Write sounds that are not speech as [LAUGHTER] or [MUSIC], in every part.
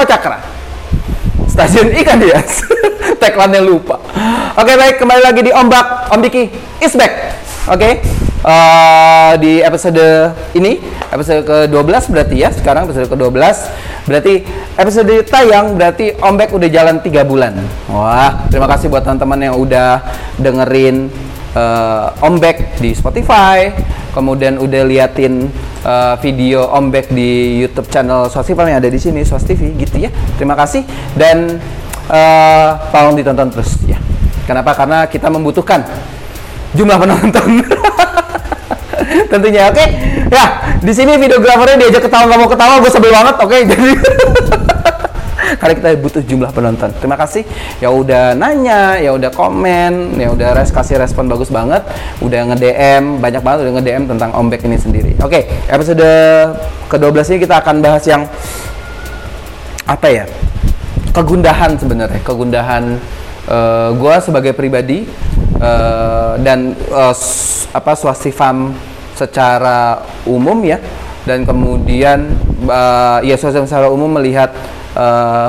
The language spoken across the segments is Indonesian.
Aqua Cakra. Stasiun ikan hias. [LAUGHS] Tagline-nya lupa. Oke, baik. Kembali lagi di Ombak. Om Diki is back. Oke. Eh, di episode ini, episode ke-12 berarti ya. Sekarang episode ke-12. Berarti episode tayang berarti Ombak udah jalan 3 bulan. Wah, terima kasih buat teman-teman yang udah dengerin eh, Ombek di Spotify, kemudian udah liatin eh, video Ombek di YouTube channel Swastiva yang ada di sini, Swas TV gitu ya. Terima kasih dan eh, tolong ditonton terus ya. Kenapa? Karena kita membutuhkan jumlah penonton. [LAUGHS] Tentunya oke. Ya, di sini videografernya diajak ketawa nggak mau ketawa, gue sebel banget. Oke, [LAUGHS] jadi karena kita butuh jumlah penonton. Terima kasih ya udah nanya, ya udah komen, ya udah res kasih respon bagus banget, udah nge-DM, banyak banget udah nge-DM tentang Ombek ini sendiri. Oke, episode ke-12 ini kita akan bahas yang apa ya? Kegundahan sebenarnya, kegundahan eh, gua sebagai pribadi eh, dan s- apa swastifam secara umum ya dan kemudian eh, ya secara umum melihat eh,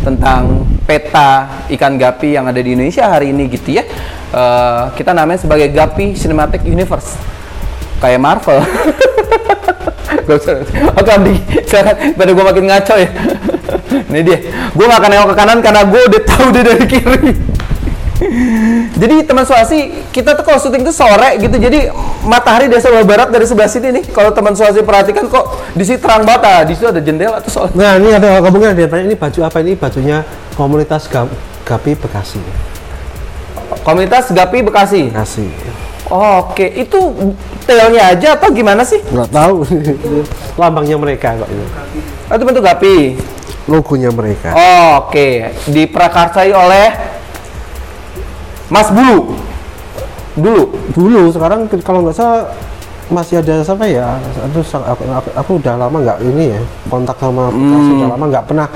tentang peta ikan gapi yang ada di Indonesia hari ini gitu ya Eh, kita namanya sebagai Gapi Cinematic Universe kayak Marvel. [LAUGHS] Oke, Andi, silakan. Pada gue makin ngaco ya. [LAUGHS] Ini dia. Gue gak akan nengok ke kanan karena gue udah tahu dia dari kiri. Jadi teman Suasi, kita tuh kalau syuting tuh sore gitu. Jadi matahari dari sebelah barat dari sebelah sini nih. Kalau teman Suasi perhatikan kok di sini terang banget. Ah, Di situ ada jendela tuh soalnya. Nah ini ada kemungkinan dia tanya ini baju apa ini bajunya komunitas Ga- Gapi Bekasi. Komunitas Gapi Bekasi. Bekasi. Oke, itu tailnya aja atau gimana sih? Nggak tahu [LAUGHS] lambangnya mereka kok ini. Oh, itu bentuk Gapi. Logonya mereka. Oh, Oke, diprakarsai oleh Mas Bulu. Dulu. Dulu sekarang kalau nggak salah masih ada siapa ya? Aduh, aku, aku, aku udah lama nggak ini ya kontak sama Bekasi udah lama nggak pernah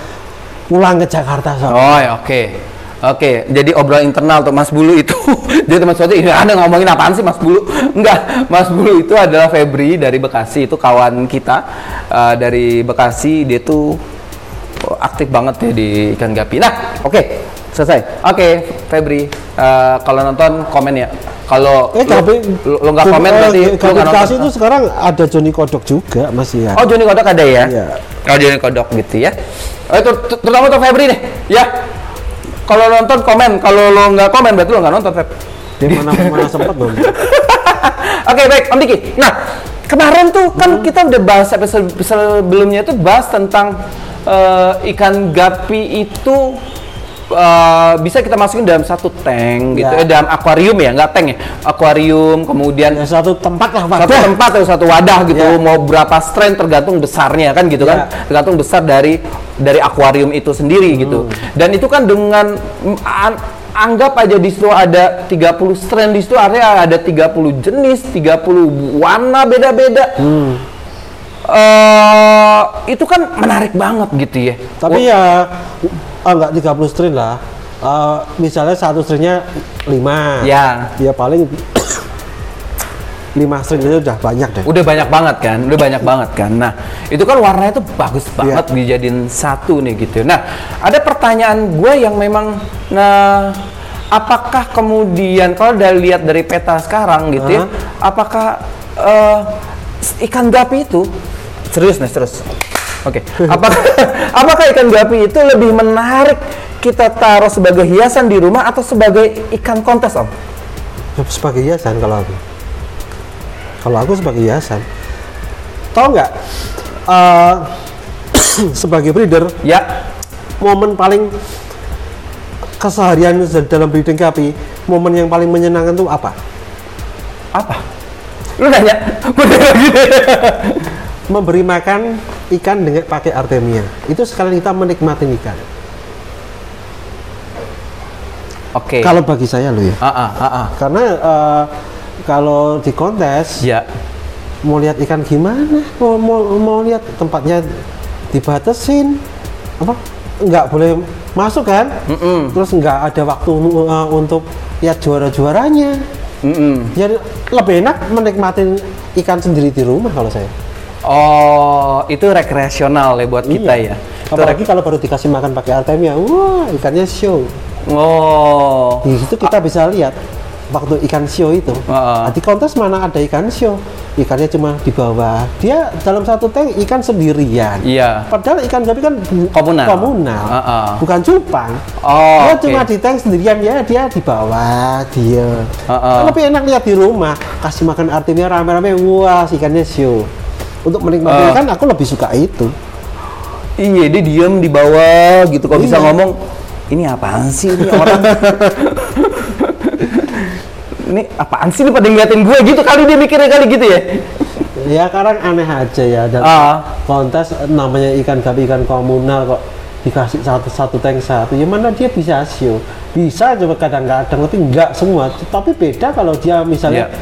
pulang ke Jakarta soalnya. Oh ya oke. Oke, jadi obrolan internal tuh Mas Bulu itu. [LAUGHS] jadi teman suatu ini Anda ngomongin apaan sih Mas Bulu? [LAUGHS] Enggak, Mas Bulu itu adalah Febri dari Bekasi, itu kawan kita eh, dari Bekasi, dia tuh aktif banget ya di ikan gapi. Nah, oke, selesai. Oke, Febri, eh, kalau nonton komen ya. Kalau Eh, tapi lu, lu nggak komen berarti lu Gapi nggak nonton. itu sekarang ada Joni Kodok juga masih ya. Oh, Joni Kodok ada ya? Iya. Oh, Joni Kodok gitu ya. Oh, itu ter- terutama untuk Febri nih, ya. Kalau nonton komen, kalau lo nggak komen berarti lo nggak nonton, Feb. Dia mana mana sempat nonton. [LAUGHS] Oke, baik, Om Diki. Nah, kemarin tuh kan kita udah bahas episode sebelumnya itu bahas tentang eh, ikan gapi itu eh, bisa kita masukin dalam satu tank gitu, Ya. eh, dalam akuarium ya, nggak tank ya, akuarium, kemudian Ya, satu tempat lah satu wadah. tempat atau satu wadah gitu Ya. mau berapa strain tergantung besarnya kan gitu kan Ya. tergantung besar dari dari akuarium itu sendiri gitu dan itu kan dengan mm, an- anggap aja di situ ada 30 strain di situ artinya ada 30 jenis 30 warna beda-beda Eh, itu kan menarik banget gitu ya Tapi ya ah, enggak 30 strain lah. Eh, misalnya satu strainnya 5. ya. Ya paling 5 strain itu udah banyak deh. udah banyak banget kan udah banyak banget kan. Nah itu kan warnanya tuh bagus banget dijadiin satu nih gitu. Nah ada pertanyaan gue yang memang nah apakah kemudian kalau dari lihat dari peta sekarang gitu ya apakah eh, ikan gapi itu? Serius nih terus oke apakah [LAUGHS] apakah ikan gapi itu lebih menarik kita taruh sebagai hiasan di rumah atau sebagai ikan kontes om Sebagai hiasan kalau aku. Kalau aku sebagai hiasan. Tahu nggak? eh, [COUGHS] sebagai breeder, ya momen paling keseharian dalam breeding gapi, momen yang paling menyenangkan tuh apa? apa lu nanya [LAUGHS] bener lagi Memberi makan ikan dengan pakai artemia. Itu sekalian kita menikmati ikan. Oke. Kalau bagi saya loh ya. Ah, ah, ah, ah. Karena eh, kalau di kontes Ya. mau lihat ikan gimana? Mau mau, mau lihat tempatnya dibatasin apa? Nggak boleh masuk kan? Mm-mm. Terus nggak ada waktu eh, untuk lihat juara-juaranya. Mm-mm. Jadi lebih enak menikmati ikan sendiri di rumah kalau saya. Oh, itu rekreasional ya buat kita ya. Apalagi kalau baru dikasih makan pakai artemia, wah ikannya show. Oh. Di situ kita bisa lihat waktu ikan show itu. Nah, di kontes mana ada ikan show? Ikannya cuma di bawah. Dia dalam satu tank ikan sendirian. Iya. Padahal ikan gapi kan Komunal. komunal. Heeh. bukan cupang. Oh, dia oke. cuma di tank sendirian ya, dia di bawah, dia. Lebih enak lihat di rumah, kasih makan artemia rame-rame, wah ikannya show. Untuk menikmati Ah. ikan, aku lebih suka itu. Iya, dia diem di bawah gitu. Kok bisa Iya. ngomong, ini apaan sih ini orang? [LAUGHS] ini apaan sih ini pada ngeliatin gue gitu kali dia mikirnya kali gitu ya? Ya kadang aneh aja ya dan Ah. kontes namanya ikan gapi ikan komunal kok dikasih satu satu tank satu ya mana dia bisa show bisa coba kadang-kadang tapi enggak semua tapi beda kalau dia misalnya Iya.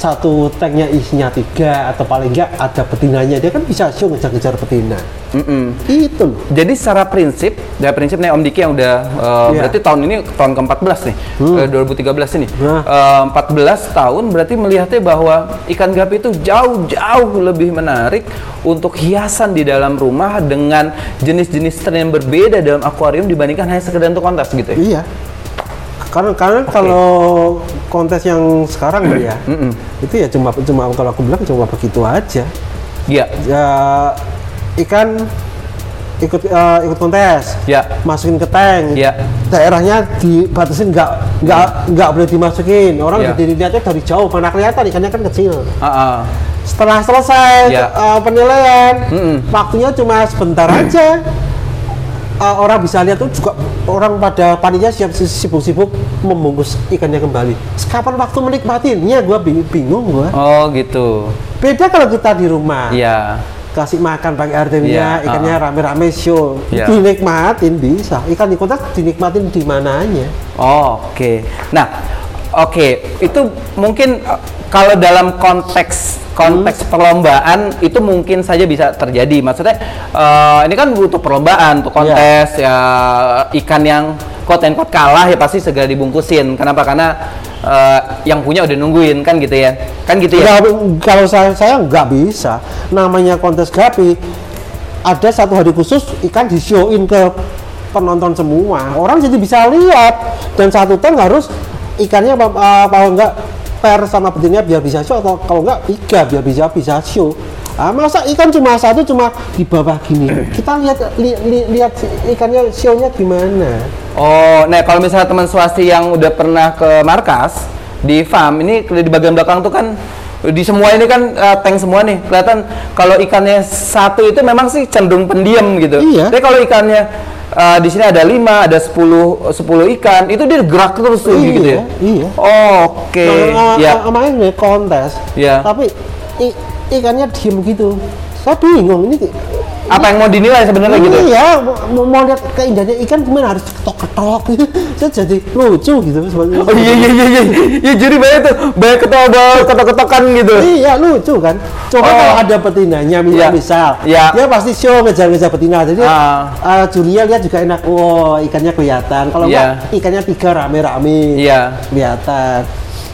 Satu tanknya isinya tiga atau paling enggak ada betinanya dia kan bisa show ngejar-ngejar betina Mm-mm. itu loh Jadi secara prinsip, ya prinsip nih Om Diki yang udah uh, Iya. berarti tahun ini tahun ke-14 nih, eh, 2013 ini. Nah. Eh, 14 tahun berarti melihatnya bahwa ikan gapi itu jauh-jauh lebih menarik untuk hiasan di dalam rumah dengan jenis-jenis strain yang berbeda dalam akuarium dibandingkan hanya sekedar untuk kontes gitu ya. iya karena karena kalau kontes yang sekarang ya itu ya cuma cuma kalau aku bilang cuma begitu aja. Iya, ya ikan ikut eh, ikut kontes. Ya, masukin ke tank. Iya. daerahnya dibatasin nggak nggak nggak boleh dimasukin. Orang Iya. jadi lihatnya dari jauh mana kelihatan? Ikannya kan kecil. Ah, ah. setelah selesai Iya. eh, penilaian Mm-mm. waktunya cuma sebentar aja Eh, orang bisa lihat tuh juga orang pada panitia siap sibuk-sibuk membungkus ikannya kembali kapan waktu menikmatinya gua bing- bingung gua Oh gitu. beda kalau kita di rumah Iya. kasih makan pakai artemia Iya, ikannya uh-uh. rame-rame show Iya. dinikmatin bisa ikan di kota dinikmatin di mananya Oh, oke. Nah, oke, itu mungkin uh, kalau dalam konteks konteks perlombaan itu mungkin saja bisa terjadi. Maksudnya uh, ini kan butuh perlombaan, untuk kontes ya ikan yang quote and quote kalah ya pasti segera dibungkusin. Kenapa? Karena uh, yang punya udah nungguin kan gitu ya. Kan gitu ya. Nggak- kalau saya saya nggak bisa namanya kontes gapi ada satu hari khusus ikan di showin ke penonton semua orang jadi bisa lihat dan satu tank harus ikannya apa, apa enggak per sama betinanya biar bisa show atau kalau enggak tiga biar bisa bisa show. Ah, masa ikan cuma satu cuma di bawah gini? Kita lihat li, li- lihat ikannya show-nya gimana? Oh, nah kalau misalnya teman swasti yang udah pernah ke markas di farm ini di bagian belakang tuh kan di semua ini kan eh, tank semua nih kelihatan kalau ikannya satu itu memang sih cenderung pendiam gitu. Iya. Tapi kalau ikannya eh, di sini ada lima, ada 10 10 ikan itu dia gerak terus tuh Iya, gitu ya. iya. Oh, Oke. Nah, ya. uh, kemarin nih kontes, Iya. tapi i- ikannya diem gitu. Saya bingung ini Apa yang mau dinilai sebenarnya gitu? Iya, mau, mau lihat keindahannya ikan gimana harus ketok-ketok [LAUGHS] gitu. Saya jadi lucu gitu sebenarnya. Oh iya iya iya iya. Iya jadi banyak tuh banyak ketawa ketok-ketokan gitu. Iya lucu kan. Coba Oh. kalau ada betinanya misal, Iya. misal Iya. dia pasti show ngejar-ngejar betina. Jadi Ah. uh, jurinya lihat juga enak. Wow ikannya kelihatan. Kalau Iya. enggak ikannya tiga rame-rame. Iya. Kelihatan.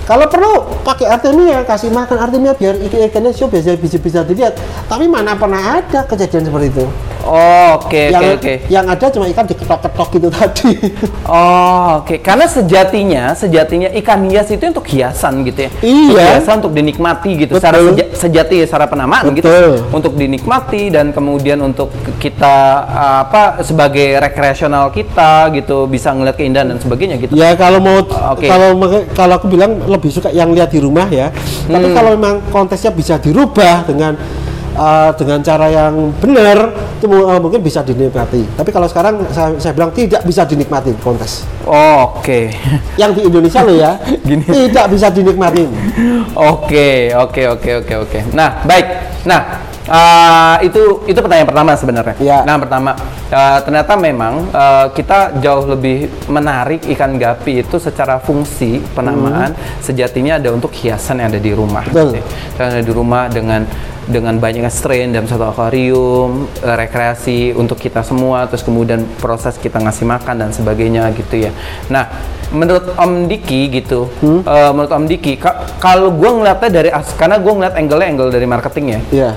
Kalau perlu pakai artemia, kasih makan artemia biar ikan ikannya biasa bisa bisa dilihat. Tapi mana pernah ada kejadian seperti itu? Oh, oke yang, oke oke. yang ada cuma ikan diketok-ketok gitu [LAUGHS] tadi. Oh, oke. Karena sejatinya, sejatinya ikan hias itu untuk hiasan gitu ya. Iya. Untuk hiasan untuk dinikmati gitu. Secara Betul. seja- sejati secara penamaan gitu. Betul. Untuk dinikmati dan kemudian untuk kita uh, apa sebagai rekreasional kita gitu bisa ngeliat keindahan dan sebagainya gitu. Ya kalau mau Oke. kalau kalau aku bilang lebih suka yang lihat di rumah ya. Tapi Hmm. kalau memang kontesnya bisa dirubah dengan uh, dengan cara yang benar, itu uh, mungkin bisa dinikmati. Tapi kalau sekarang saya, saya bilang tidak bisa dinikmati kontes. Oh, oke. Yang di Indonesia loh ya, [LAUGHS] Gini. tidak bisa dinikmati. Oke, oke, oke, oke, oke. Nah, baik. Nah, uh, itu itu pertanyaan pertama sebenarnya. Iya. Nah, pertama uh, ternyata memang uh, kita jauh lebih menarik ikan gapi itu secara fungsi penamaan sejatinya ada untuk hiasan yang ada di rumah. Betul. gitu ya. Yang ada di rumah dengan dengan banyaknya strain dalam satu akuarium, rekreasi untuk kita semua, terus kemudian proses kita ngasih makan dan sebagainya gitu ya. Nah, menurut Om Diki gitu, uh, menurut Om Diki, ka- kalau gue ngeliatnya dari as, karena gue ngeliat angle-nya angle dari marketing ya, Iya.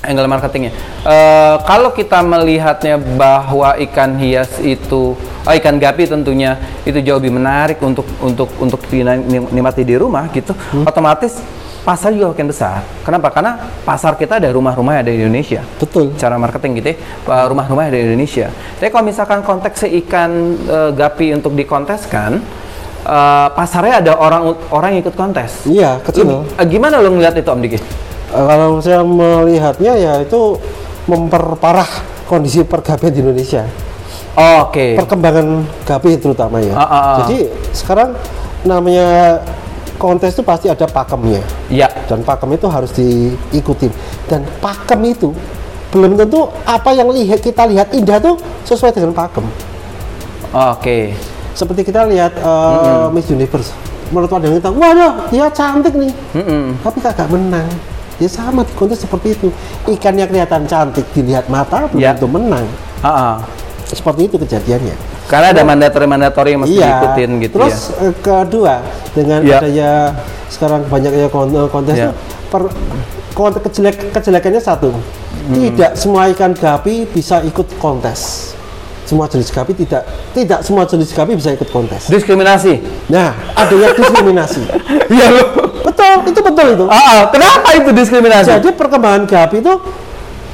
Angle marketingnya. Eh, kalau kita melihatnya bahwa ikan hias itu, oh, ikan gapi tentunya itu jauh lebih menarik untuk untuk untuk dinikmati di rumah gitu, otomatis pasar juga makin besar. Kenapa? Karena pasar kita ada rumah-rumah ada di Indonesia. Betul. Cara marketing gitu ya, eh, rumah-rumah ada di Indonesia. Tapi kalau misalkan konteksnya ikan eh, gapi untuk dikonteskan, eh, pasarnya ada orang orang yang ikut kontes. Iya, kecil. Lu- gimana lo ngeliat itu Om Diki? Kalau saya melihatnya ya itu memperparah kondisi pergapian di Indonesia. Oh, Oke. Perkembangan gapi terutama ya. Ah, ah, ah. Jadi sekarang namanya kontes itu pasti ada pakemnya. Ya. dan pakem itu harus diikutin dan pakem itu belum tentu apa yang lihat kita lihat indah tuh sesuai dengan pakem Oke. seperti kita lihat uh, Miss Universe menurut pandangan kita waduh dia cantik nih Mm-mm. tapi kagak menang ya sama di kontes seperti itu ikannya kelihatan cantik dilihat mata belum Ya. tentu menang Ah, ah. seperti itu kejadiannya Karena ada mandatori-mandatori yang mesti iya diikutin gitu terus ya. eh, kedua dengan Iya. adanya sekarang banyaknya eh, kontes tuh per kontes kejelek kejelekannya satu Hmm. tidak semua ikan gapi bisa ikut kontes semua jenis gapi tidak tidak semua jenis gapi bisa ikut kontes Diskriminasi. nah adanya diskriminasi [LAUGHS] Iya lo. Betul itu betul itu Ah, ah. kenapa itu diskriminasi? jadi perkembangan gapi itu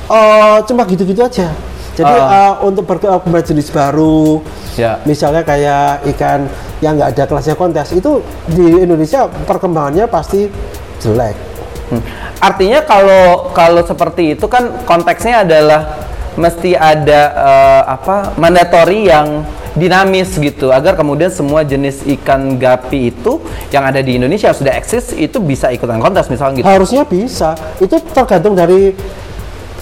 eh, cuma gitu-gitu aja jadi Ah. eh, untuk berkembang jenis baru Ya. misalnya kayak ikan yang nggak ada kelasnya kontes itu di Indonesia perkembangannya pasti jelek Hmm. Artinya kalau kalau seperti itu kan konteksnya adalah mesti ada eh, apa mandatori yang dinamis gitu agar kemudian semua jenis ikan gapi itu yang ada di Indonesia sudah eksis itu bisa ikutan kontes misalnya gitu. harusnya bisa itu tergantung dari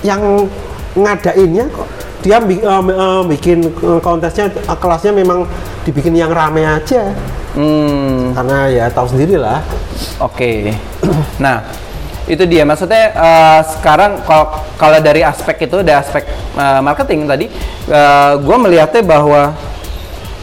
yang ngadainnya kok dia eh, eh, bikin eh, kontesnya kelasnya memang dibikin yang rame aja Hmm. karena ya tahu sendiri lah Oke. Nah, itu dia maksudnya eh, sekarang kalau kalau dari aspek itu ada aspek eh, marketing tadi, gue melihatnya bahwa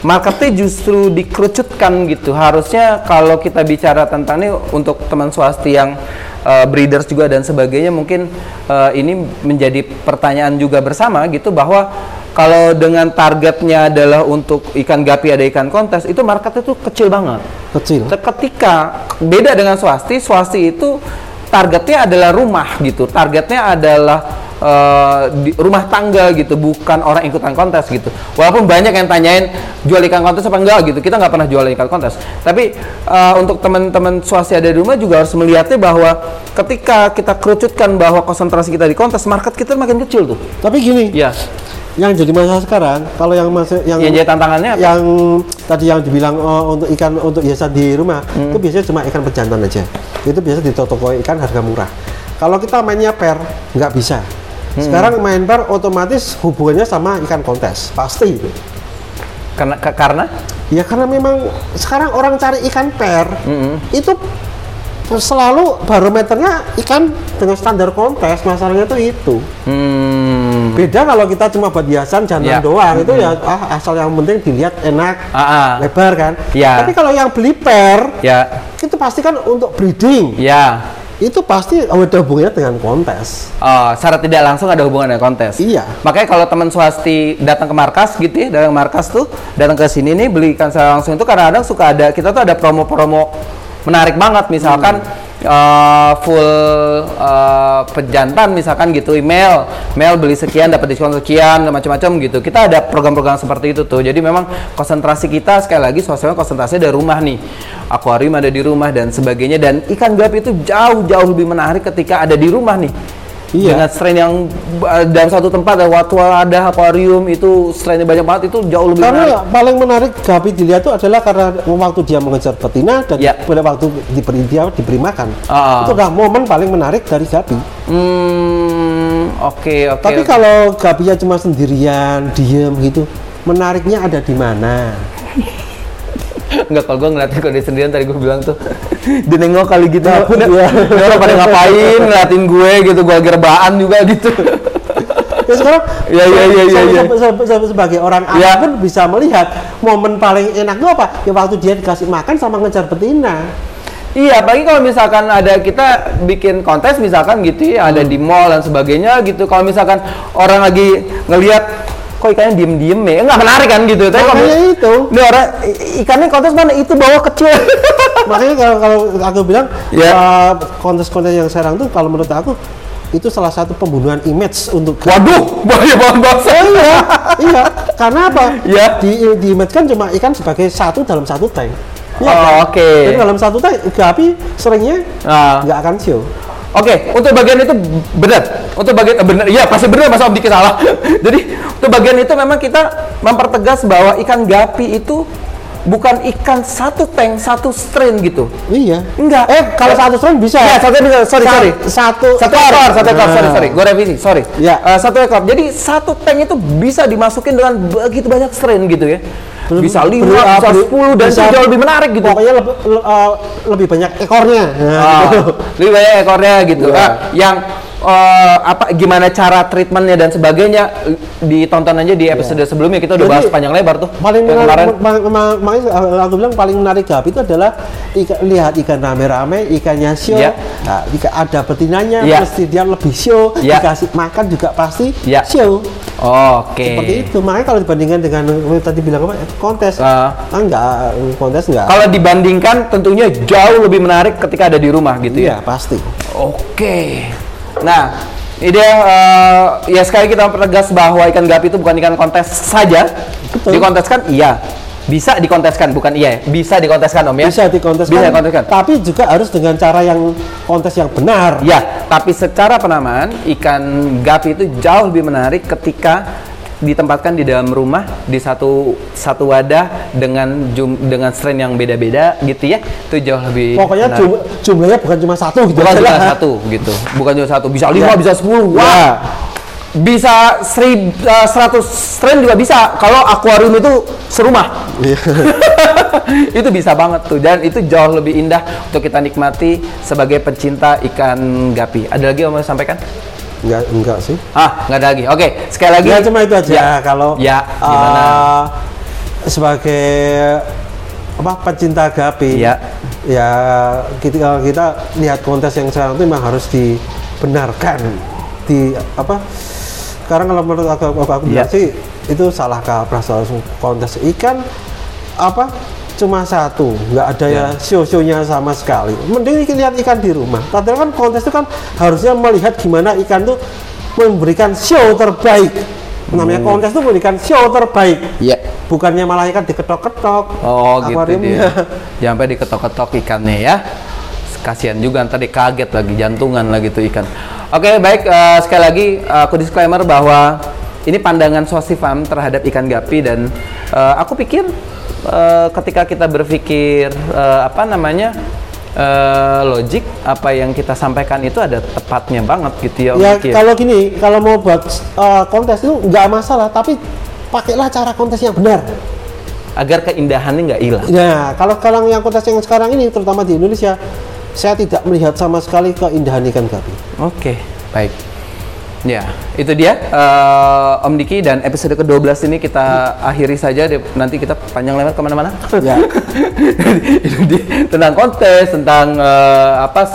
marketnya justru dikerucutkan gitu. Harusnya kalau kita bicara tentang ini untuk teman swasti yang eh, breeders juga dan sebagainya mungkin eh, ini menjadi pertanyaan juga bersama gitu bahwa kalau dengan targetnya adalah untuk ikan gapi ada ikan kontes itu marketnya tuh kecil banget. kecil Ketika beda dengan swasti, swasti itu targetnya adalah rumah gitu. Targetnya adalah eh, di- rumah tangga gitu, bukan orang ikutan kontes gitu. Walaupun banyak yang tanyain jual ikan kontes apa enggak gitu. Kita nggak pernah jual ikan kontes. Tapi eh, untuk teman-teman swasti ada di rumah juga harus melihatnya bahwa ketika kita kerucutkan bahwa konsentrasi kita di kontes, market kita makin kecil tuh. tapi gini Ya, yang jadi masalah sekarang kalau yang masih yang yang jadi tantangannya apa? yang tadi yang dibilang oh, untuk ikan untuk hiasan di rumah Hmm. itu biasanya cuma ikan pejantan aja itu biasa di toko ikan harga murah kalau kita mainnya per nggak bisa. Sekarang main per otomatis hubungannya sama ikan kontes. Pasti itu. Karena ka- karena? Ya karena memang sekarang orang cari ikan per Mm-mm. itu selalu barometernya ikan dengan standar kontes masalahnya tuh itu. Hmm, beda kalau kita cuma buat hiasan jantan doang itu ya ah, asal yang penting dilihat enak ah, ah. lebar kan. Ya. tapi kalau yang beli per ya, itu pasti kan untuk breeding. Ya. Itu pasti ada hubungannya dengan kontes Oh, secara tidak langsung ada hubungan dengan kontes. Iya. Makanya kalau teman swasti datang ke markas gitu ya, datang ke markas tuh, datang ke sini nih beli ikan secara langsung itu kadang-kadang suka ada kita tuh ada promo-promo menarik banget misalkan eh, full eh, pejantan misalkan gitu email. Mail beli sekian dapat diskon sekian macam-macam gitu. Kita ada program-program seperti itu tuh. Jadi memang konsentrasi kita sekali lagi suasana konsentrasi dari rumah nih. Akuarium ada di rumah dan sebagainya. Dan ikan gapi itu jauh-jauh lebih menarik ketika ada di rumah nih Iya. dengan strain yang uh, dalam satu tempat ada waktu ada akuarium itu strainnya banyak banget itu jauh lebih karena menarik paling menarik gapi dilihat itu adalah karena waktu dia mengejar betina dan Ya. pada waktu diberi dia diberi makan Ah. itu udah momen paling menarik dari gapi hmm oke oke tapi oke. kalau gapinya cuma sendirian diem gitu menariknya ada di mana Enggak, kalau gue ngeliatin kalau dia sendirian tadi gue bilang tuh [LAUGHS] Dia nengok kali gitu Takut Udah, dia. dia orang pada ngapain ngeliatin gue gitu Gue lagi rebahan juga gitu [LAUGHS] ya sekarang iya, iya, iya, saya- iya. saya- saya- saya sebagai orang awam Iya. pun bisa melihat momen paling enak itu apa ya waktu dia dikasih makan sama ngejar betina Iya, apalagi kalau misalkan ada kita bikin kontes misalkan gitu ya, ada di mall dan sebagainya gitu. Kalau misalkan orang lagi ngelihat kok ikannya diem-diem ya, nggak menarik kan gitu. Tapi kalau itu. ini orang ikannya kontes mana itu bawah kecil. [LAUGHS] Makanya kalau, kalau aku bilang Ya. uh, kontes-kontes yang sekarang tuh kalau menurut aku itu salah satu pembunuhan image untuk Waduh, bahaya banget bahasa. iya, iya. Karena apa? Iya. Di di image kan cuma ikan sebagai satu dalam satu tank. Iya Oh, kan? oke. Jadi dalam satu tank, gapi seringnya Nah. nggak akan show. Oke, untuk bagian itu benar. Untuk bagian eh, benar, iya pasti benar masa Om Diki salah. [LAUGHS] Jadi untuk bagian itu memang kita mempertegas bahwa ikan gapi itu bukan ikan satu tank satu strain gitu. Iya. Enggak. Eh, kalau satu strain bisa. Ya, satu bisa. Sorry, Sa- sorry. Satu Satu ekor, satu ekor. Sorry, Nah. sorry. Gue revisi. Sorry. Ya. Eh, satu ekor. Jadi satu tank itu bisa dimasukin dengan begitu banyak strain gitu ya. Belum- Bisa lima, belum- bisa sepuluh, dan bisa- jauh lebih menarik gitu. Pokoknya lebih, le- uh, lebih banyak ekornya. Nah, [LAUGHS] lebih banyak ekornya gitu. Iya. Ah, yang eh, apa gimana cara treatmentnya dan sebagainya eh, ditonton aja di episode sebelumnya kita udah Iya. Jadi, bahas panjang lebar tuh. paling yang menarik, kemarin. makanya uh, aku bilang paling menarik gapi itu adalah ikan, lihat ikan rame-rame, ikannya show, Iya. nah, jika ada betinanya, Iya. pasti dia lebih show, Iya. dikasih makan juga pasti Iya. show. Oke. Seperti itu. Makanya kalau dibandingkan dengan eh, tadi bilang apa kontes, Ah. ah, enggak, kontes enggak. Kalau dibandingkan tentunya jauh lebih menarik ketika ada di rumah gitu ya. Iya pasti. Oke. Nah, ini dia eh, ya sekali kita mempertegas bahwa ikan gapi itu bukan ikan kontes saja. Betul. Dikonteskan iya. Bisa dikonteskan bukan iya, ya? bisa dikonteskan Om ya. Bisa dikonteskan. Bisa dikonteskan. Tapi juga harus dengan cara yang kontes yang benar. Ya, tapi secara penamaan ikan gapi itu jauh lebih menarik ketika ditempatkan di dalam rumah di satu satu wadah dengan jum, dengan strain yang beda-beda gitu ya. Itu jauh lebih Pokoknya jum- jumlahnya bukan cuma satu gitu. bukan aja cuma satu gitu. Bukan cuma satu, bisa lima, Ya. bisa sepuluh. Ya. Wah. Bisa seri, eh, 100 strain juga bisa kalau akuarium itu serumah. Iya. [LAUGHS] itu bisa banget tuh dan itu jauh lebih indah untuk kita nikmati sebagai pencinta ikan gapi. Ada lagi yang mau sampaikan? Enggak, enggak sih. Ah, nggak ada lagi. Oke, sekali lagi. Ya cuma itu aja Ya. kalau Ya, gimana? uh, sebagai apa pecinta gapi Ya. ya kita kita lihat kontes yang sekarang itu memang harus dibenarkan di apa sekarang kalau menurut aku aku, aku Ya. sih itu salah kaprah soal kontes ikan apa cuma satu nggak ada ya, show-shownya sama sekali mending lihat ikan di rumah padahal kan kontes itu kan harusnya melihat gimana ikan tuh memberikan show terbaik namanya kontes tuh memberikan show terbaik Iya. bukannya malah ikan diketok-ketok Oh, gitu akuariumnya. dia. [LAUGHS] Sampai diketok-ketok ikannya ya. Kasihan juga ntar kaget lagi jantungan lagi tuh ikan. Oke, baik eh, sekali lagi eh, aku disclaimer bahwa ini pandangan Swasifam terhadap ikan gapi dan eh, aku pikir eh, ketika kita berpikir eh, apa namanya eh, logik apa yang kita sampaikan itu ada tepatnya banget gitu ya. Ya ya. kalau gini kalau mau buat uh, kontes itu nggak masalah tapi pakailah cara kontes yang benar agar keindahannya nggak hilang. ya kalau kalau yang kontes yang sekarang ini terutama di Indonesia saya tidak melihat sama sekali keindahan ikan gapi Oke, baik. Ya, itu dia eh, Om Diki dan episode ke-12 ini kita akhiri saja. Nanti kita panjang lebar ke mana-mana. Ya. [LAUGHS] itu dia tentang kontes, tentang eh, apa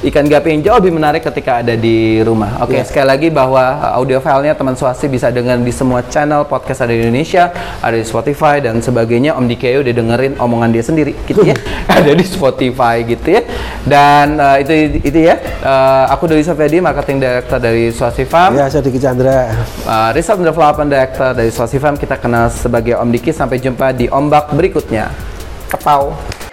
ikan gapi yang jauh lebih menarik ketika ada di rumah. Oke, Ya. sekali lagi bahwa uh, audio filenya teman Swasti bisa dengar di semua channel podcast ada di Indonesia, ada di Spotify dan sebagainya. Om Diki udah dengerin omongan dia sendiri, gitu ya. [LAUGHS] [LAUGHS] ada di Spotify gitu ya. Dan uh, itu itu ya. Uh, aku Dodi Sofedi, marketing director dari Swasti Farm. ya saya Diki Chandra Uh, and Development Director dari Swasti Farm. Kita kenal sebagai Om Diki. Sampai jumpa di ombak berikutnya. Kepau.